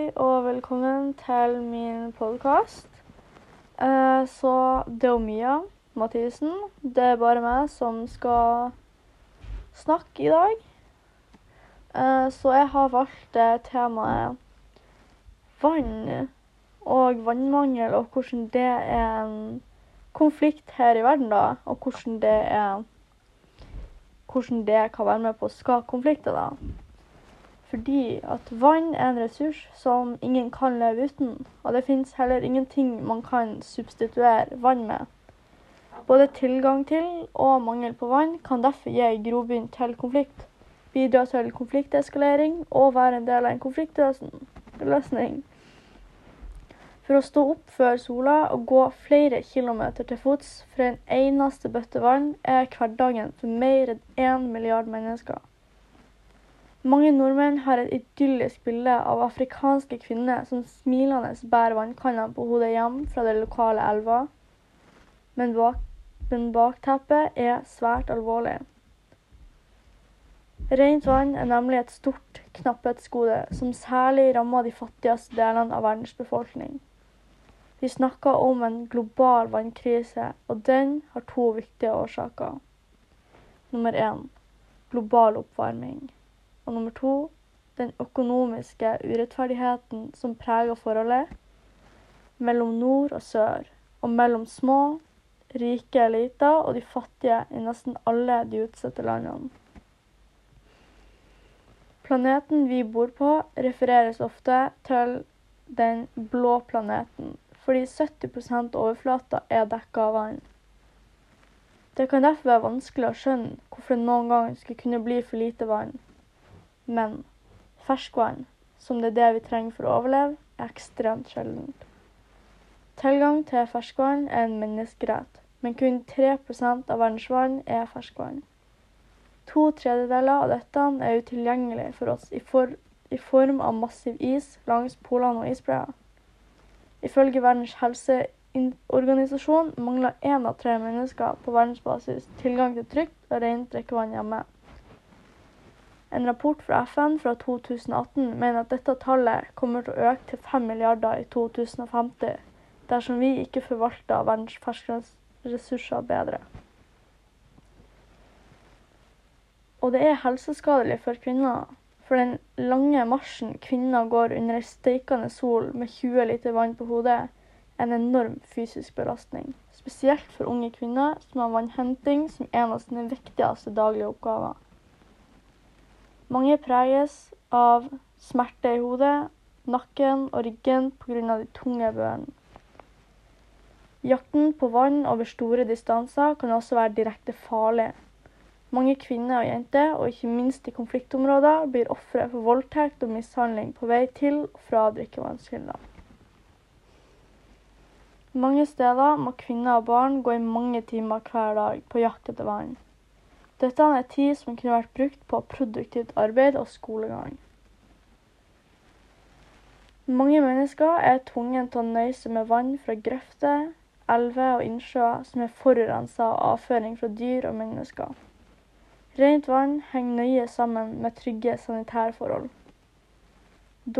Hei og velkommen til min podkast. Eh, så det er Mia Mathisen. Det er bare meg som skal snakke i dag. Eh, så jeg har valgt temaet vann og vannmangel, og hvordan det er en konflikt her i verden, da. Og hvordan det er Hvordan det kan være med på å skape konflikter, da. Fordi at vann er en ressurs som ingen kan leve uten. Og det finnes heller ingenting man kan substituere vann med. Både tilgang til og mangel på vann kan derfor gi grobunn til konflikt, bidra til konflikteskalering og være en del av en konfliktløsning. For å stå opp før sola og gå flere kilometer til fots for en eneste bøtte vann er hverdagen for mer enn én milliard mennesker. Mange nordmenn har et idyllisk bilde av afrikanske kvinner som smilende bærer vannkanna på hodet hjem fra den lokale elva, men, bak, men bakteppet er svært alvorlig. Rent vann er nemlig et stort knapphetsgode som særlig rammer de fattigste delene av verdens befolkning. Vi snakker om en global vannkrise, og den har to viktige årsaker. Nummer én global oppvarming. Og nummer to den økonomiske urettferdigheten som preger forholdet mellom nord og sør, og mellom små, rike eliter og de fattige i nesten alle de utsatte landene. Planeten vi bor på, refereres ofte til den blå planeten, fordi 70 av overflata er dekka av vann. Det kan derfor være vanskelig å skjønne hvorfor det noen gang skulle kunne bli for lite vann. Men ferskvann, som det er det vi trenger for å overleve, er ekstremt sjeldent. Tilgang til ferskvann er en menneskerett, men kun 3 av verdens vann er ferskvann. To tredjedeler av dette er utilgjengelig for oss i, for, i form av massiv is langs polene og isbreer. Ifølge Verdens helseorganisasjon mangler én av tre mennesker på verdensbasis tilgang til trygt og rent drikkevann hjemme. En rapport fra FN fra 2018 mener at dette tallet kommer til å øke til 5 milliarder i 2050 dersom vi ikke forvalter verdens ferskvannsressurser bedre. Og det er helseskadelig for kvinner for den lange marsjen kvinner går under ei steikende sol med 20 liter vann på hodet, er en enorm fysisk belastning. Spesielt for unge kvinner som har vannhenting som en av sine viktigste daglige oppgaver. Mange preges av smerte i hodet, nakken og ryggen pga. de tunge børene. Jakten på vann over store distanser kan også være direkte farlig. Mange kvinner og jenter, og ikke minst i konfliktområder, blir ofre for voldtekt og mishandling på vei til og fra drikkevannskilder. Mange steder må kvinner og barn gå i mange timer hver dag på jakt etter vann. Dette er tid som kunne vært brukt på produktivt arbeid og skolegang. Mange mennesker er tvunget til å nøye seg med vann fra grøfter, elver og innsjøer som er forurensa av avføring fra dyr og mennesker. Rent vann henger nøye sammen med trygge sanitærforhold.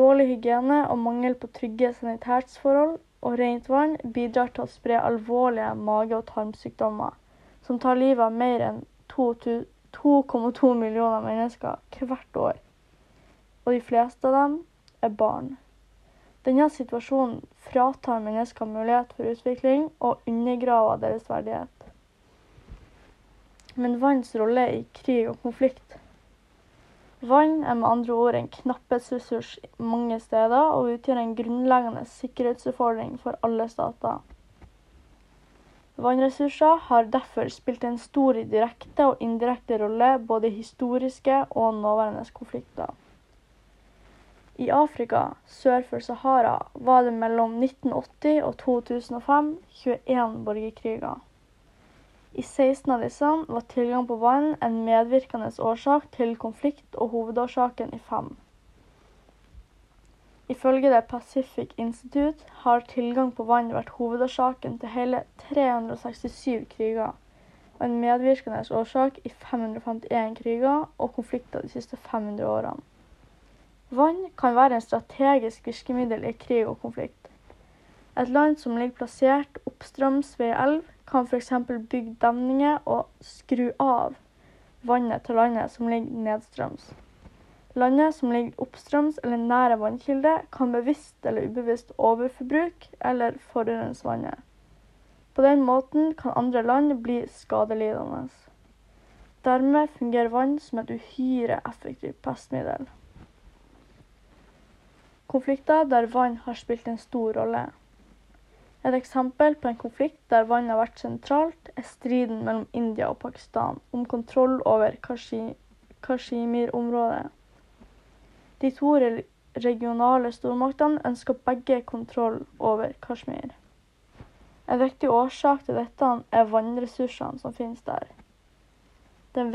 Dårlig hygiene og mangel på trygge sanitærforhold og rent vann bidrar til å spre alvorlige mage- og tarmsykdommer, som tar livet av mer enn 2,2 millioner mennesker hvert år. Og de fleste av dem er barn. Denne situasjonen fratar mennesker mulighet for utvikling og undergraver deres verdighet men vanns rolle i krig og konflikt. Vann er med andre ord en knapphetsressurs mange steder og utgjør en grunnleggende sikkerhetsutfordring for alle stater. Vannressurser har derfor spilt en stor direkte og indirekte rolle både i historiske og nåværende konflikter. I Afrika sør for Sahara var det mellom 1980 og 2005 21 borgerkriger. I 16 av disse var tilgang på vann en medvirkende årsak til konflikt og hovedårsaken i fem. Ifølge The Pacific Institute har tilgang på vann vært hovedårsaken til hele 367 kriger, og en medvirkende årsak i 551 kriger og konflikter de siste 500 årene. Vann kan være en strategisk virkemiddel i krig og konflikt. Et land som ligger plassert oppstrøms ved elv, kan f.eks. bygge demninger og skru av vannet til landet som ligger nedstrøms. Landet som ligger oppstrøms eller nære vannkilde, kan bevisst eller ubevisst overforbruke eller forurense vannet. På den måten kan andre land bli skadelidende. Dermed fungerer vann som et uhyre effektivt pestmiddel. Konflikter der vann har spilt en stor rolle. Et eksempel på en konflikt der vann har vært sentralt, er striden mellom India og Pakistan om kontroll over Kashmir-området. De to regionale stormaktene ønsker begge kontroll over Kashmir. En viktig årsak til dette er vannressursene som finnes der. Den,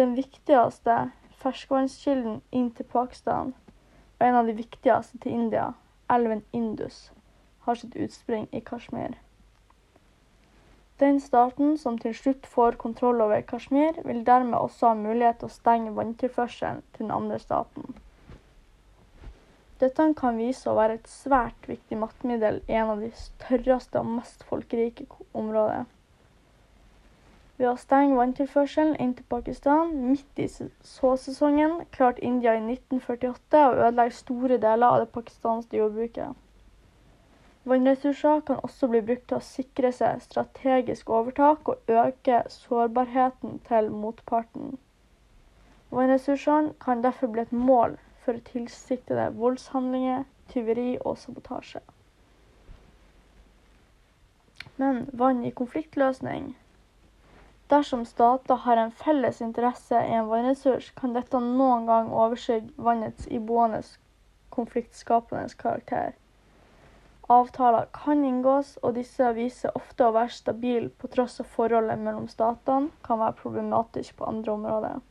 den viktigste ferskvannskilden inn til Pakistan og en av de viktigste til India, elven Indus, har sitt utspring i Kashmir. Den staten som til slutt får kontroll over Kashmir, vil dermed også ha mulighet til å stenge vanntilførselen til den andre staten. Dette kan vise å være et svært viktig mattemiddel i en av de tørreste og mest folkerike områdene. Ved å stenge vanntilførselen inn til Pakistan midt i såsesongen klarte India i 1948 å ødelegge store deler av det pakistanske jordbruket. Vannressurser kan også bli brukt til å sikre seg strategisk overtak og øke sårbarheten til motparten. Vannressursene kan derfor bli et mål for tilsiktede voldshandlinger, tyveri og sabotasje. Men vann i konfliktløsning Dersom stater har en felles interesse i en vannressurs, kan dette noen gang overskygge vannets iboende konfliktskapende karakter. Avtaler kan inngås, og disse viser ofte å være stabile på tross av forholdet mellom statene kan være problematisk på andre områder.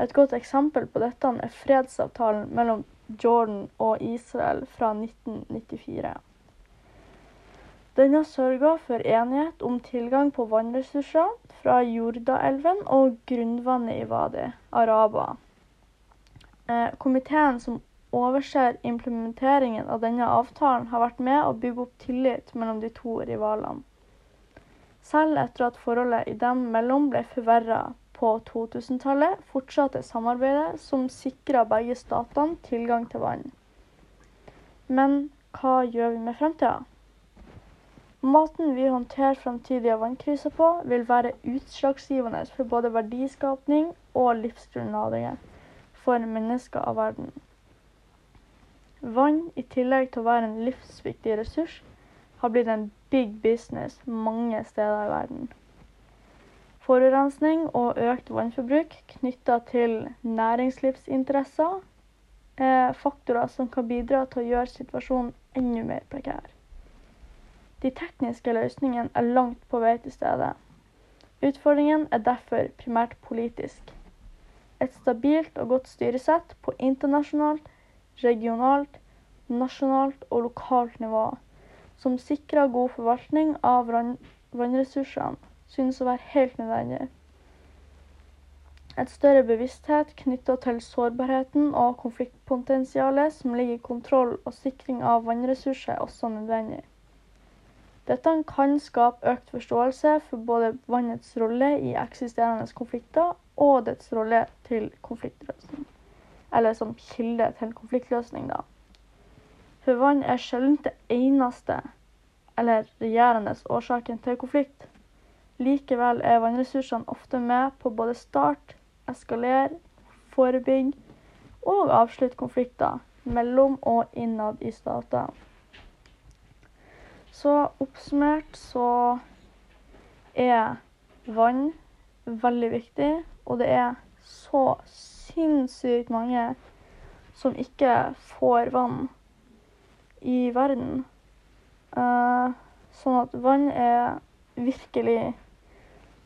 Et godt eksempel på dette er fredsavtalen mellom Jordan og Israel fra 1994. Den har sørga for enighet om tilgang på vannressurser fra Jordaelven og grunnvannet i Wadi Araba. Eh, komiteen som overser implementeringen av denne avtalen, har vært med å bygge opp tillit mellom de to rivalene. Selv etter at forholdet i dem mellom ble forverra på 2000-tallet, fortsatte samarbeidet som sikra begge statene tilgang til vann. Men hva gjør vi med fremtida? Måten vi håndterer framtidige vannkriser på, vil være utslagsgivende for både verdiskapning og livsgrunnlaget for mennesker av verden. Vann, i tillegg til å være en livsviktig ressurs, har blitt en big business mange steder i verden. Forurensning og økt vannforbruk knytta til næringslivsinteresser er faktorer som kan bidra til å gjøre situasjonen enda mer prekær. De tekniske løsningene er langt på vei til stede. Utfordringen er derfor primært politisk. Et stabilt og godt styresett på internasjonalt, regionalt, nasjonalt og lokalt nivå, som sikrer god forvaltning av vannressursene, synes å være helt nødvendig. Et større bevissthet knytta til sårbarheten og konfliktpotensialet som ligger i kontroll og sikring av vannressurser, er også nødvendig. Dette kan skape økt forståelse for både vannets rolle i eksisterende konflikter og dets rolle til konfliktløsning. Eller som kilde til konfliktløsning, da. For vann er sjelden det eneste eller regjerende årsaken til konflikt. Likevel er vannressursene ofte med på både start, eskalere, forebygge og avslutte konflikter mellom og innad i stater. Så oppsummert så er vann veldig viktig, og det er så sinnssykt mange som ikke får vann i verden. Uh, sånn at vann er virkelig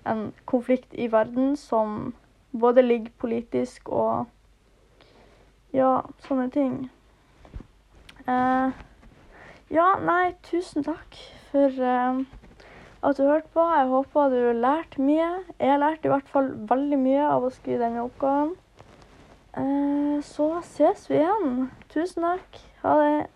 en konflikt i verden som både ligger politisk og ja, sånne ting. Eh, ja, nei, tusen takk for eh, at du hørte på. Jeg håper du lærte mye. Jeg lærte i hvert fall veldig mye av å skrive denne oppgaven. Eh, så ses vi igjen. Tusen takk. Ha det.